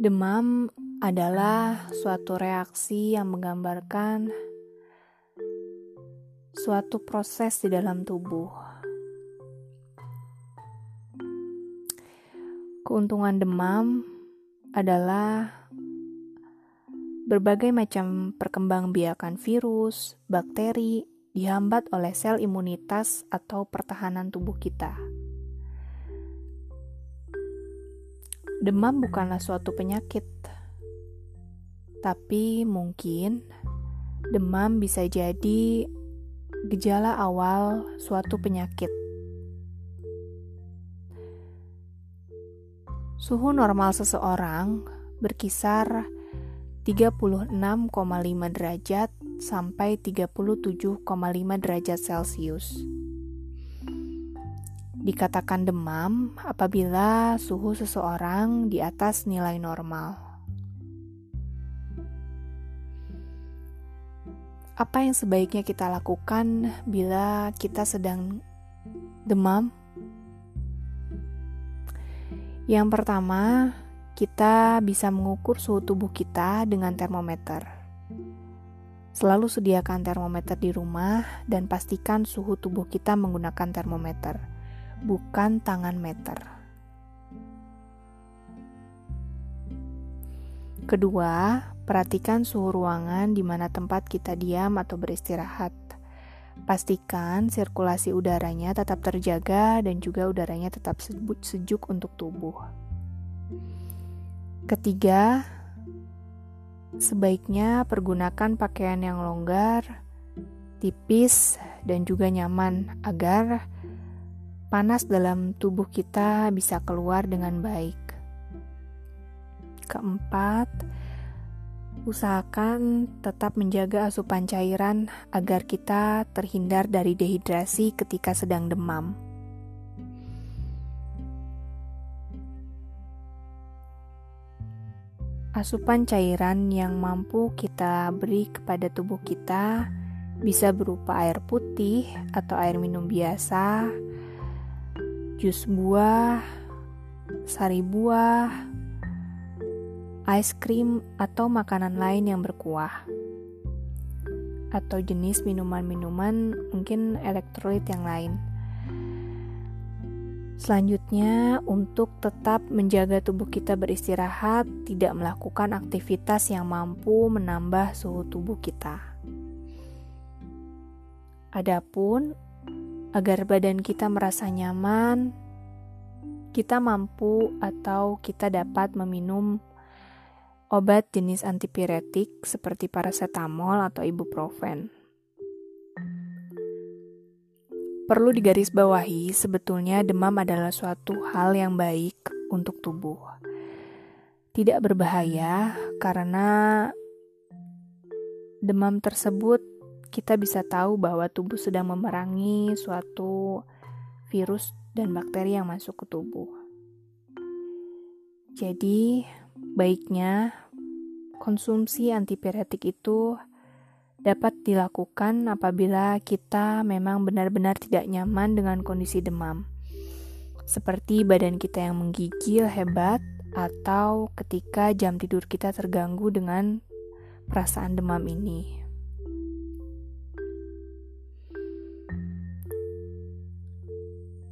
Demam adalah suatu reaksi yang menggambarkan suatu proses di dalam tubuh. Keuntungan demam adalah berbagai macam perkembangbiakan virus, bakteri dihambat oleh sel imunitas atau pertahanan tubuh kita. Demam bukanlah suatu penyakit, tapi mungkin demam bisa jadi gejala awal suatu penyakit. Suhu normal seseorang berkisar 36,5 derajat sampai 37,5 derajat Celcius. Dikatakan demam apabila suhu seseorang di atas nilai normal. Apa yang sebaiknya kita lakukan bila kita sedang demam? Yang pertama, kita bisa mengukur suhu tubuh kita dengan termometer. Selalu sediakan termometer di rumah dan pastikan suhu tubuh kita menggunakan termometer bukan tangan meter. Kedua, perhatikan suhu ruangan di mana tempat kita diam atau beristirahat. Pastikan sirkulasi udaranya tetap terjaga dan juga udaranya tetap sejuk untuk tubuh. Ketiga, sebaiknya pergunakan pakaian yang longgar, tipis, dan juga nyaman agar panas dalam tubuh kita bisa keluar dengan baik. Keempat, usahakan tetap menjaga asupan cairan agar kita terhindar dari dehidrasi ketika sedang demam. Asupan cairan yang mampu kita beri kepada tubuh kita bisa berupa air putih atau air minum biasa jus buah, sari buah, es krim, atau makanan lain yang berkuah, atau jenis minuman-minuman, mungkin elektrolit yang lain. Selanjutnya, untuk tetap menjaga tubuh kita beristirahat, tidak melakukan aktivitas yang mampu menambah suhu tubuh kita. Adapun agar badan kita merasa nyaman, kita mampu atau kita dapat meminum obat jenis antipiretik seperti paracetamol atau ibuprofen. Perlu digarisbawahi, sebetulnya demam adalah suatu hal yang baik untuk tubuh. Tidak berbahaya karena demam tersebut kita bisa tahu bahwa tubuh sedang memerangi suatu virus dan bakteri yang masuk ke tubuh. Jadi, baiknya konsumsi antipiretik itu dapat dilakukan apabila kita memang benar-benar tidak nyaman dengan kondisi demam. Seperti badan kita yang menggigil hebat atau ketika jam tidur kita terganggu dengan perasaan demam ini.